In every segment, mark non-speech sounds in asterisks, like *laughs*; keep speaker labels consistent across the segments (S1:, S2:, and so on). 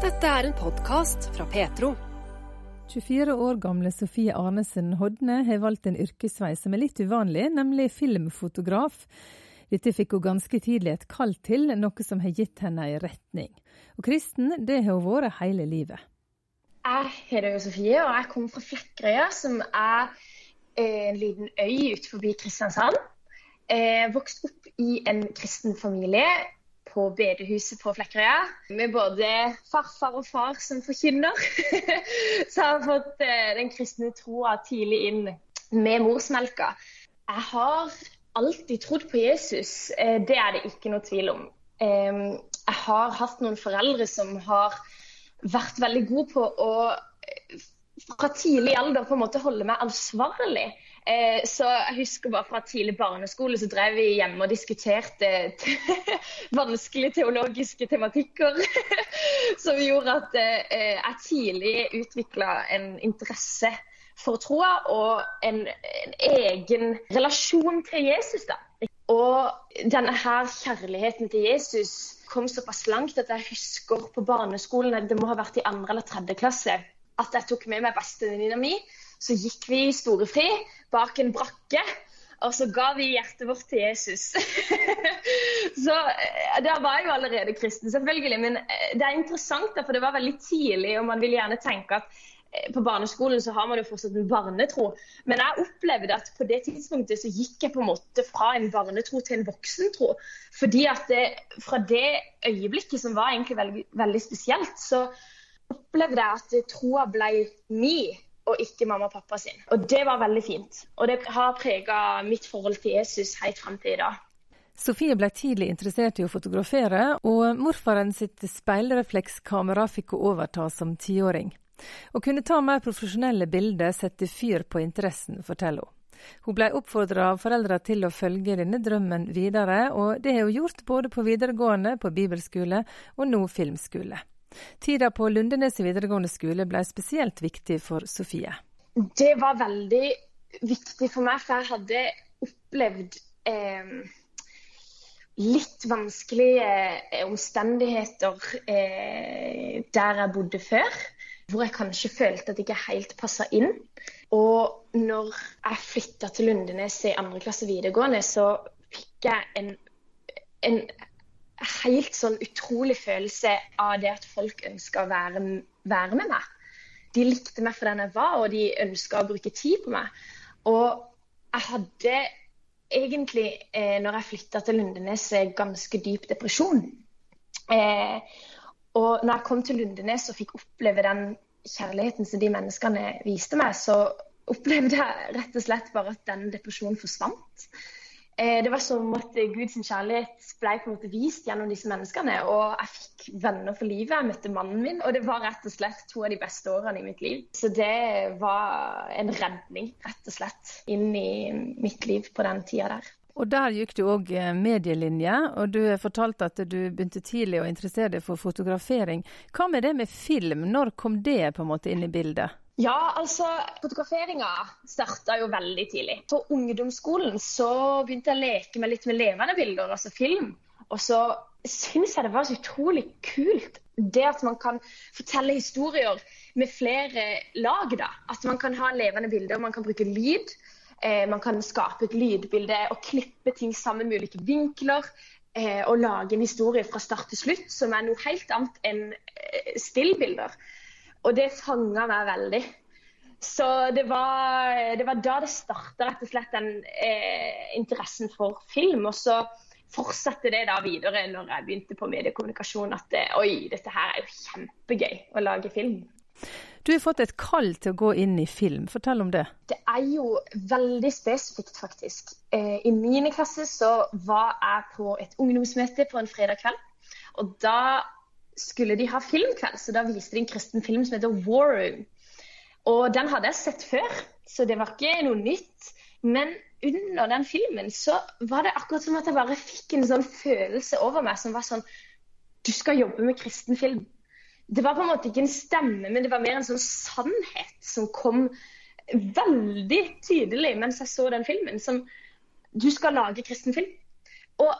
S1: Dette er en podkast fra Petro.
S2: 24 år gamle Sofie Arnesen Hodne har valgt en yrkesvei som er litt uvanlig, nemlig filmfotograf. Dette fikk hun ganske tidlig et kall til, noe som har gitt henne en retning. Og kristen, det har hun vært hele livet.
S3: Jeg heter Sofie, og jeg kommer fra Flekkerøya, som er en liten øy utenfor Kristiansand. Jeg vokste opp i en kristen familie på bedehuset på Flekkerøya. Med både farfar og far som forkynner. *laughs* Så jeg har fått eh, den kristne troa tidlig inn med morsmelka. Jeg har alltid trodd på Jesus. Eh, det er det ikke noe tvil om. Jeg har hatt noen foreldre som har vært veldig gode på å eh, fra tidlig alder på en måte holde meg ansvarlig Eh, så jeg husker bare fra tidlig barneskole så drev vi hjemme og diskuterte *laughs* vanskelige teologiske tematikker. *laughs* som gjorde at eh, jeg tidlig utvikla en interesse for troa og en, en, egen relasjon til Jesus. da. Og denne her kjærligheten til Jesus kom såpass langt at jeg husker på barneskolen, det må ha vært i andre eller tredje klasse, at jeg tok med meg bestevenninna mi så gikk vi i storefri bak en brakke. Og så ga vi hjertet vårt til Jesus. *laughs* så eh, da var jeg jo allerede kristen, selvfølgelig. Men eh, det er interessant, for det var veldig tidlig, og man vil gjerne tenke at eh, på barneskolen så har man jo fortsatt en barnetro. Men jeg opplevde at på det tidspunktet så gikk jeg på en måte fra en barnetro til en voksentro. Fordi at det, fra det øyeblikket som var egentlig veldig, veldig spesielt, så opplevde jeg at troa ble mi og ikke mamma og pappa sin. Og det var veldig fint. Og det har prega mitt forhold til Jesus helt fram til i dag.
S2: Sofie ble tidlig interessert i å fotografere, og morfaren sitt speilreflekskamera fikk hun overta som tiåring. Å kunne ta mer profesjonelle bilder setter fyr på interessen, forteller hun. Hun ble oppfordra av foreldra til å følge denne drømmen videre, og det har hun gjort både på videregående, på bibelskole og nå filmskole. Tida på Lundenes videregående skole ble spesielt viktig for Sofie.
S3: Det var veldig viktig for meg, for jeg hadde opplevd eh, litt vanskelige eh, omstendigheter eh, der jeg bodde før. Hvor jeg kanskje følte at jeg ikke helt passa inn. Og når jeg flytta til Lundenes i andre klasse videregående, så fikk jeg en, en helt sånn utrolig følelse av det at folk ønska å være, være, med meg. De likte meg for den jeg var, og de ønska å bruke tid på meg. Og jeg hadde egentlig, eh, når jeg flytta til Lundenes, ganske dyp depresjon. Eh, og når jeg kom til Lundenes og fikk oppleve den kjærligheten som de menneskene viste meg, så opplevde jeg rett og slett bare at den depresjonen forsvant. Eh, det var som at Guds kjærlighet ble på en måte vist gjennom disse menneskene. Og jeg fikk venner for livet. Jeg møtte mannen min, og det var rett og slett to av de beste årene i mitt liv. Så det var en redning, rett og slett, inn i mitt liv på den tida der.
S2: Og der gikk du òg eh, medielinje, og du fortalte at du begynte tidlig å interessere deg for fotografering. Hva med det med film, når kom det på en måte inn i bildet?
S3: Ja, altså fotograferinga starta jo veldig tidlig. På ungdomsskolen så begynte jeg å leke meg litt med levende bilder, altså film. Og så syns jeg det var så utrolig kult det at man kan fortelle historier med flere lag. da. At man kan ha levende bilder, man kan bruke lyd. Eh, man kan skape et lydbilde og klippe ting sammen med ulike vinkler. Eh, og lage en historie fra start til slutt som er noe helt annet enn eh, stillbilder. Og det fanga meg veldig. Så det var, det var da det starta rett og slett den eh, interessen for film. Og så fortsatte det da videre når jeg begynte på mediekommunikasjon at det, oi, dette her er jo kjempegøy å lage film.
S2: Du har fått et kall til å gå inn i film. Fortell om det.
S3: Det er jo veldig spesifikt, faktisk. Eh, I mine klasse så var jeg på et ungdomsmøte på en fredag kveld. Og da skulle de ha filmkveld, så da viste de en kristen film som heter War Room. Og den hadde jeg sett før, så det var ikke noe nytt. Men under den filmen så var det akkurat som at jeg bare fikk en sånn følelse over meg som var sånn Du skal jobbe med kristen film. Det var på en måte ikke en stemme, men det var mer en sånn sannhet som kom veldig tydelig mens jeg så den filmen. Som du skal lage kristen film. Og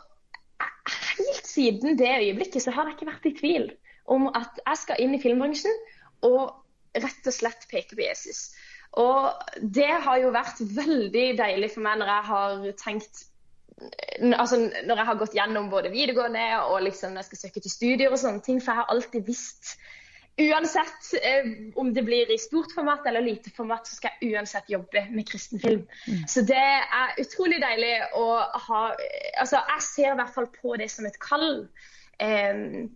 S3: helt siden det øyeblikket så har jeg ikke vært i tvil om at jeg skal inn i filmbransjen og rett og slett peke på Jesus. Og det har jo vært veldig deilig for meg når jeg har tenkt altså Når jeg har gått gjennom både videregående og liksom når jeg skal søke til studier og sånne ting, for jeg har alltid visst Uansett eh, om det blir i stort format eller lite format, så skal jeg uansett jobbe med kristen film. Mm. Så det er utrolig deilig å ha Altså, jeg ser i hvert fall på det som et kall. Eh,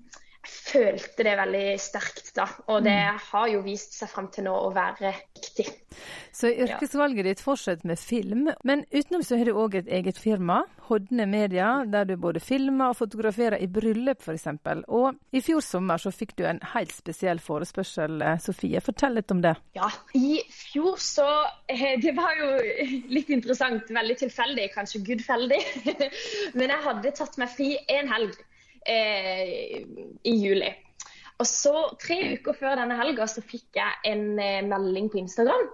S3: følte det veldig sterkt da. Og det mm. har jo vist seg frem til nå å være riktig.
S2: Så yrkesvalget ditt fortsetter med film, men utenom så har du òg et eget firma, Hodne Media, der du både filmer og fotograferer i bryllup f.eks. Og i fjor sommer så fikk du en helt spesiell forespørsel, Sofie. Fortell litt om det.
S3: Ja, i fjor så eh, Det var jo litt interessant, veldig tilfeldig, kanskje gudfeldig. *laughs* men jeg hadde tatt meg fri en helg i juli. Og så Tre uker før denne helga så fikk jeg en eh, melding på Instagram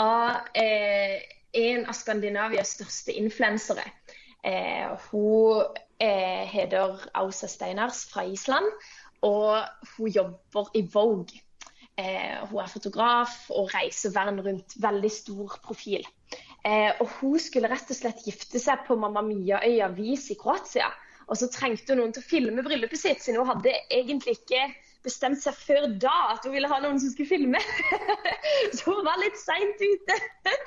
S3: av eh, en av Skandinavias største influensere. Eh, hun eh, heter Ausa Steinars fra Island, og hun jobber i Vogue. Eh, hun er fotograf og reiser verden rundt. Veldig stor profil. og Hun skulle rett og slett gifte seg på Mamma Mia-øya Vis i Kroatia. Og så trengte hun noen til å filme bryllupet sitt, siden hun hadde egentlig ikke bestemt seg før da at hun ville ha noen som skulle filme. *laughs* så hun var litt seint ute.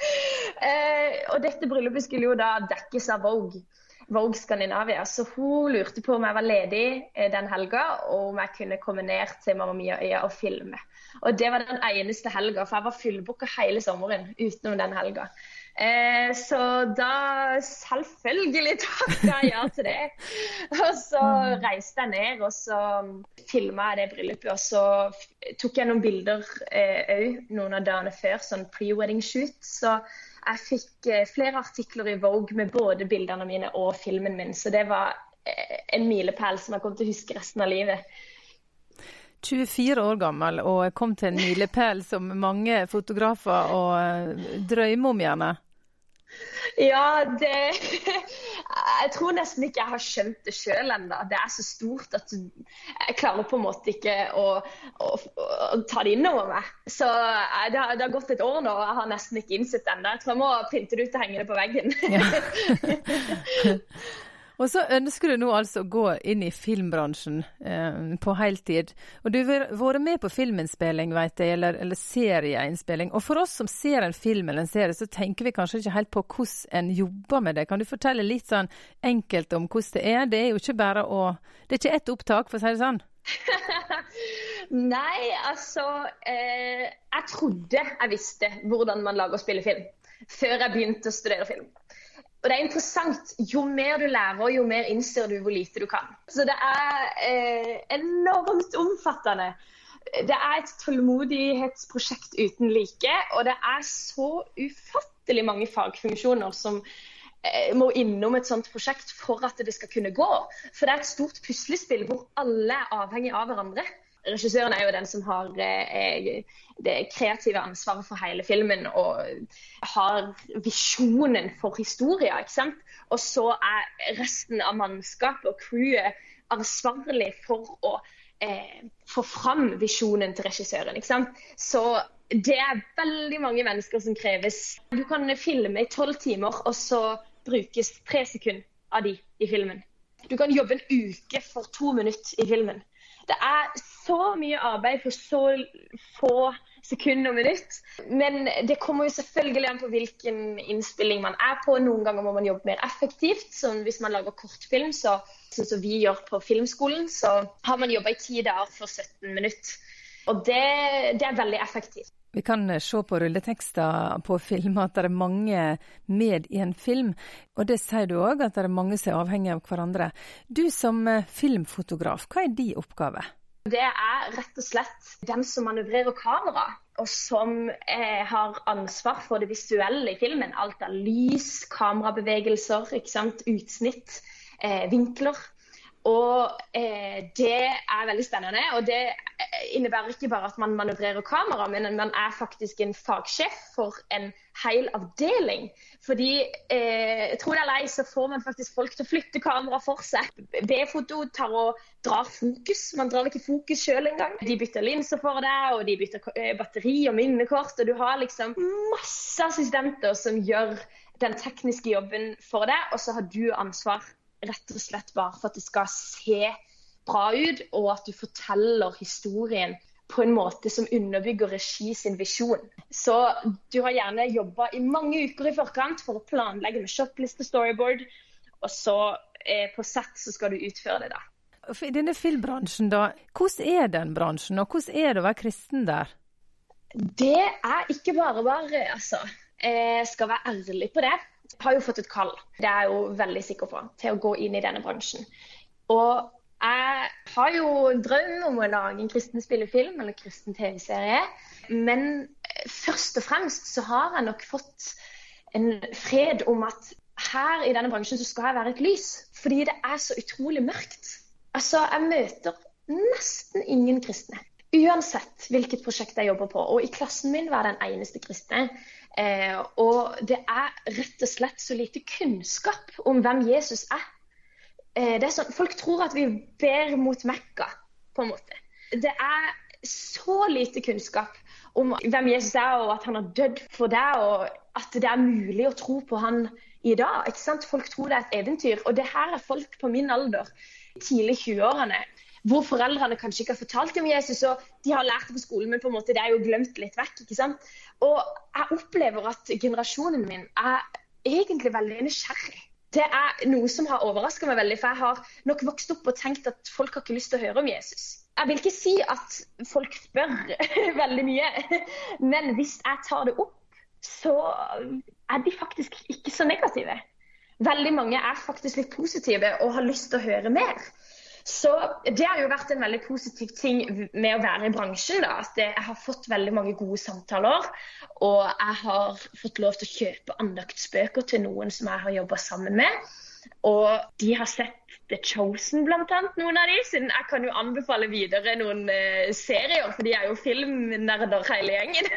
S3: *laughs* eh, og dette bryllupet skulle jo da dekkes av Vogue. Vogue Skandinavia. Så hun lurte på om jeg var ledig eh, den helga, og om jeg kunne komme ned til Mamma Mia-øya og filme. Og det var den eneste helga, for jeg var fullbooka hele sommeren utenom den helga. Eh, så da selvfølgelig *laughs* takka jeg ja til det. Og så mm. reiste jeg ned og så filma jeg det bryllupet. Og så tok jeg noen bilder òg eh, noen av dagene før, sånn pre-wedding shoot. Så jeg fikk eh, flere artikler i Vogue med både bildene mine og filmen min. Så det var eh, en milepæl som jeg kom til å huske resten av livet.
S2: 24 år gammel og kom til en milepæl som mange fotografer og eh, drømmer om, gjerne.
S3: Ja, det *laughs* Jeg tror nesten ikke jeg har skjønt det sjøl ennå. Det er så stort at jeg klarer på en måte ikke å, å, å ta det inn over meg. Så eh, det har, det har, gått et år nå, og jeg har nesten ikke innsett det ennå. Jeg tror jeg må printe det ut og henge det på veggen. Ja. *laughs* *laughs*
S2: Og så ønsker du nå altså å gå inn i filmbransjen eh, på heltid. Og du har vært med på filminnspilling, veit jeg, eller, eller serieinnspilling. Og for oss som ser en film eller en serie, så tenker vi kanskje ikke helt på hvordan en jobber med det. Kan du fortelle litt sånn enkelt om hvordan det er? Det er jo ikke bare å Det er ikke ett opptak, for å si det sånn. *laughs*
S3: Nei, altså eh, Jeg trodde jeg visste hvordan man lager og spiller film før jeg begynte å studere film. Og det er interessant. Jo mer du lærer, jo mer innser du hvor lite du kan. Så det er eh, enormt omfattende. Det er et tålmodighetsprosjekt uten like. Og det er så ufattelig mange fagfunksjoner som eh, må innom et sånt prosjekt for at det skal kunne gå. For det er et stort puslespill hvor alle er avhengig av hverandre regissøren er jo den som har eh, det kreative ansvaret for hele filmen og har visjonen for historien. ikke sant? Og så er resten av mannskapet og crewet ansvarlig for å eh, få fram visjonen til regissøren. ikke sant? Så det er veldig mange mennesker som kreves. Du kan filme i tolv timer, og så brukes tre sekunder av de i filmen. Du kan jobbe en uke for to minutter i filmen. Det er så mye arbeid for så få sekunder og minutt. Men det kommer jo selvfølgelig an på hvilken innspilling man er på. Noen ganger må man jobbe mer effektivt. Som hvis man lager kortfilm, så, sånn som vi gjør på filmskolen, så har man jobba i ti dager for 17 minutter. Og det, det er veldig effektivt.
S2: Vi kan eh, se på rulletekster på film at det er mange med i en film. Og det sier du òg, at det er mange som er avhengig av hverandre. Du som eh, filmfotograf, hva er din oppgave?
S3: Det er rett og slett den som manøvrerer kamera, og som eh, har ansvar for det visuelle i filmen. Alt av lys, kamerabevegelser, utsnitt, eh, vinkler. Og eh, det er veldig spennende. Og det innebærer ikke bare at man manøvrerer kamera, men man er faktisk en fagsjef for en hel avdeling. Fordi eh, tro det eller ei, så får man faktisk folk til å flytte kamera for seg. B-foto tar og drar fokus. Man drar ikke fokus sjøl engang. De bytter linser for deg, og de bytter eh, batteri og minnekort. Og du har liksom masse assistenter som gjør den tekniske jobben for deg, og så har du ansvar rett og slett bare for at det skal se bra ut, og at du forteller historien på en måte som underbygger regi sin visjon. Så du har gjerne jobba i mange uker i forkant for å planlegge med shopliste storyboard, og så eh, på sett så skal du utføre det, da.
S2: I denne filmbransjen, da, hvordan er den bransjen, og hvordan er det å være kristen der?
S3: Det er ikke bare bare, altså. Jeg skal være ærlig på det. Jeg har jo fått et kall, det er jeg jo veldig sikker på, til å gå inn i denne bransjen. Og jeg har jo drøm om å lage en kristen spillefilm eller kristen TV-serie. Men først og fremst så har jeg nok fått en fred om at her i denne bransjen så skal jeg være et lys. Fordi det er så utrolig mørkt. Altså, jeg møter nesten ingen kristne. Uansett hvilket prosjekt jeg jobber på. Og i klassen min var jeg den eneste kristne. Eh, og det er rett og slett så lite kunnskap om hvem Jesus er det er sånn, Folk tror at vi ber mot Mekka, på en måte. Det er så lite kunnskap om hvem Jesus er, og at han har dødd for deg, og at det er mulig å tro på han i dag. ikke sant? Folk tror det er et eventyr. Og det her er folk på min alder, tidlig 20-årene, hvor foreldrene kanskje ikke har fortalt om Jesus, og de har lært det på skolen, men på en måte det er jo glemt litt vekk. ikke sant? Og jeg opplever at generasjonen min er egentlig veldig nysgjerrig det er noe som har overraska meg veldig. For jeg har nok vokst opp og tenkt at folk har ikke lyst til å høre om Jesus. Jeg vil ikke si at folk spør *laughs* veldig mye, men hvis jeg tar det opp, så er de faktisk ikke så negative. Veldig mange er faktisk litt positive og har lyst til å høre mer. Så det har jo vært en veldig positiv ting med å være i bransjen. Da, at jeg har fått veldig mange gode samtaler. Og jeg har fått lov til å kjøpe andaktsbøker til noen som jeg har jobba sammen med. Og de har sett The Chosen, blant annet, noen av de. Siden jeg kan jo anbefale videre noen uh, serier, for de er jo filmnerder hele gjengen.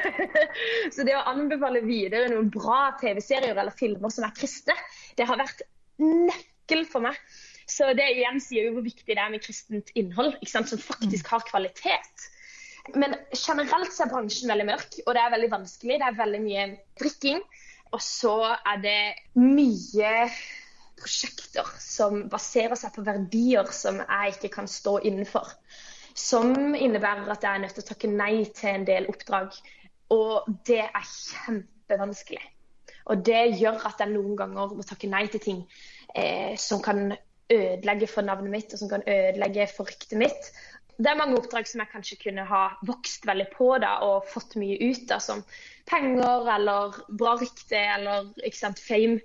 S3: *laughs* Så det å anbefale videre noen bra TV-serier eller filmer som er kristne, det har vært nøkkel for meg så det igjen sier jo hvor viktig det er med kristent innhold, som faktisk har kvalitet. Men generelt så er bransjen veldig mørk, og det er veldig vanskelig. Det er veldig mye drikking. Og så er det mye prosjekter som baserer seg på verdier som jeg ikke kan stå innenfor. Som innebærer at jeg er nødt til å takke nei til en del oppdrag. Og det er kjempevanskelig. Og det gjør at jeg noen ganger må takke nei til ting eh, som kan ødelegge for navnet mitt, og som kan ødelegge for ryktet mitt. Det er mange oppdrag som jeg kanskje kunne ha vokst veldig på da, og fått mye ut av, som penger eller bra rykte eller sant, fame.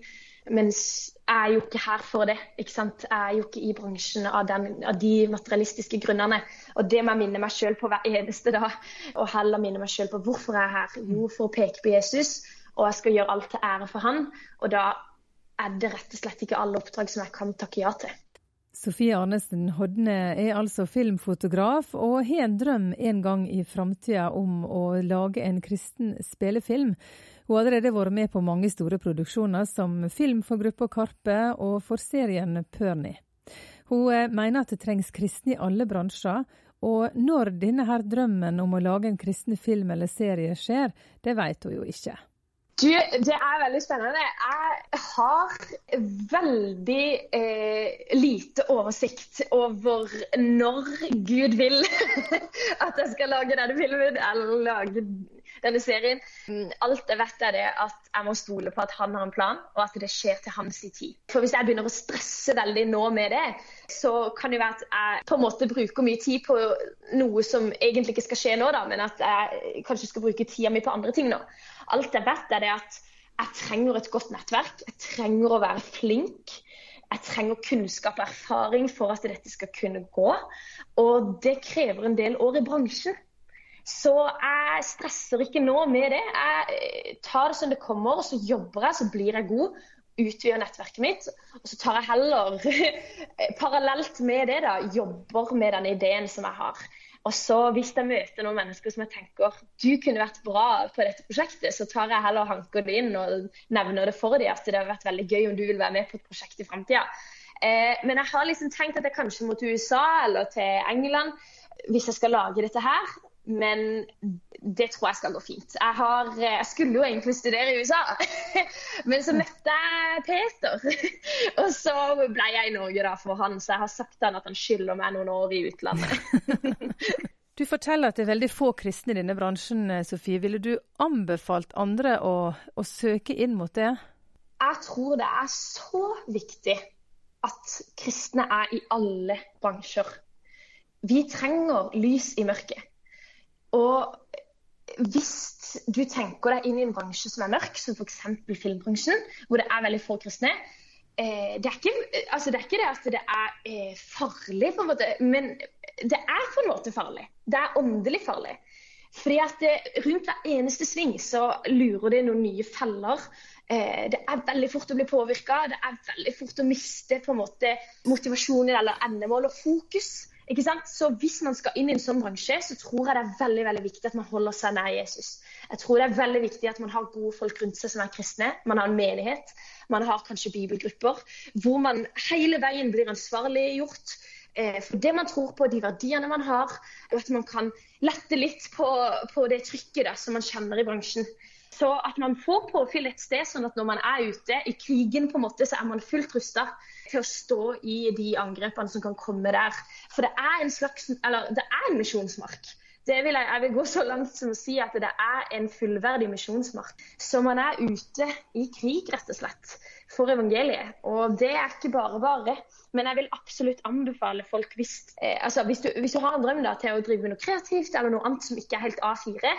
S3: Mens jeg er jo ikke her for det. ikke sant? Jeg er jo ikke i bransjen av, den, av de materialistiske grunnene. Og det må jeg minne meg sjøl på hver eneste dag. Og heller minne meg sjøl på hvorfor jeg er her. Jo, for å peke på Jesus. Og jeg skal gjøre alt til ære for han. Og da er det rett og slett ikke alle oppdrag som jeg kan takke ja til.
S2: Sofie Arnesen Hodne er altså filmfotograf og har en drøm en gang i framtida om å lage en kristen spillefilm. Hun har allerede vært med på mange store produksjoner, som film for gruppa Karpe og for serien Perny. Hun eh, mener at det trengs kristne i alle bransjer, og når denne her drømmen om å lage en kristen film eller serie skjer, det vet hun jo ikke.
S3: Du, det er veldig spennende. Jeg har veldig eh, lite oversikt over når Gud vil *laughs* at jeg skal lage denne filmen eller lage denne serien. Alt jeg vet, er det at jeg må stole på at han har en plan, og at det skjer til hans tid. For hvis jeg begynner å stresse veldig nå med det, så kan det være at jeg på en måte bruker mye tid på noe som egentlig ikke skal skje nå, da, men at jeg kanskje skal bruke tida mi på andre ting nå. Alt jeg vet, er det at jeg trenger et godt nettverk. Jeg trenger å være flink. Jeg trenger kunnskap og erfaring for at dette skal kunne gå. Og det krever en del år i bransjen. Så jeg stresser ikke nå med det. Jeg tar det som det kommer, og så jobber jeg, så blir jeg god. Utvider nettverket mitt. Og så tar jeg heller, *laughs* parallelt med det, da, jobber med den ideen som jeg har. Og så hvis jeg møter noen mennesker som jeg tenker du kunne vært bra på dette prosjektet, så tar jeg heller og hanker det inn og nevner det for dem at det har vært veldig gøy om du vil være med på et prosjekt i framtida. Eh, men jeg har liksom tenkt at jeg kanskje må til USA eller til England hvis jeg skal lage dette her. Men det tror jeg skal gå fint. Jeg, har, jeg skulle jo egentlig studere i USA, *laughs* men så møtte jeg Peter. *laughs* Og så ble jeg i Norge da for han, så jeg har sagt han at han skylder meg noen år i utlandet. *laughs*
S2: Du forteller at det er veldig få kristne i denne bransjen, Sofie. Ville du anbefalt andre å, å søke inn mot det?
S3: Jeg tror det er så viktig at kristne er i alle bransjer. Vi trenger lys i mørket. Og hvis du tenker deg inn i en bransje som er mørk, som f.eks. filmbransjen, hvor det er veldig få kristne, eh, det, er ikke, altså det, er ikke, det at det er eh, farlig, på en måte, men det er på en måte farlig. Det er åndelig farlig. Fordi at det, Rundt hver eneste sving så lurer det noen nye feller. Eh, det er veldig fort å bli påvirka. Det er veldig fort å miste på en måte motivasjonen eller endemål og fokus. Ikke sant? Så Hvis man skal inn i en sånn bransje, så tror jeg det er veldig veldig viktig at man holder seg nær Jesus. Jeg tror det er veldig viktig at man har gode folk rundt seg som er kristne. Man har en menighet, man har kanskje bibelgrupper, hvor man hele veien blir ansvarliggjort eh, for det man tror på, de verdiene man har, og at man kan lette litt på, på det trykket da, som man kjenner i bransjen. Så at man får påfyll et sted, sånn at når man er ute i krigen, på en måte, så er man fullt rusta til å stå i de angrepene som kan komme der. For det er en slags, eller det er en misjonsmark. Det vil jeg, jeg vil gå så langt som å si at det er en fullverdig misjonsmark. Så man er ute i krig, rett og slett, for evangeliet. Og det er ikke bare bare. Men jeg vil absolutt anbefale folk hvis, eh, altså, hvis, du, hvis du, har en drøm da, til å drive med noe kreativt eller noe annet som ikke er helt A4,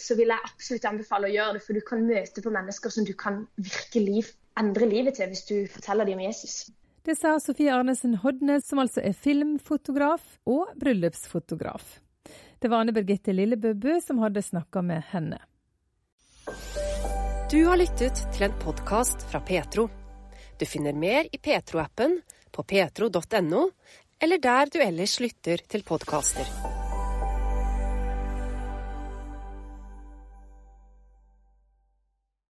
S3: så vil jeg absolutt anbefale å gjøre det, for du kan møte på mennesker som du kan virkelig endre livet til hvis du forteller dem om Jesus.
S2: Det sa Sofie Arnesen Hodnes, som altså er filmfotograf og bryllupsfotograf. Det var Anne Birgitte Lillebøbø som hadde snakka med henne.
S1: Du har lyttet til en podkast fra Petro. Du finner mer i Petro-appen, på petro.no, eller der du ellers lytter til podkaster.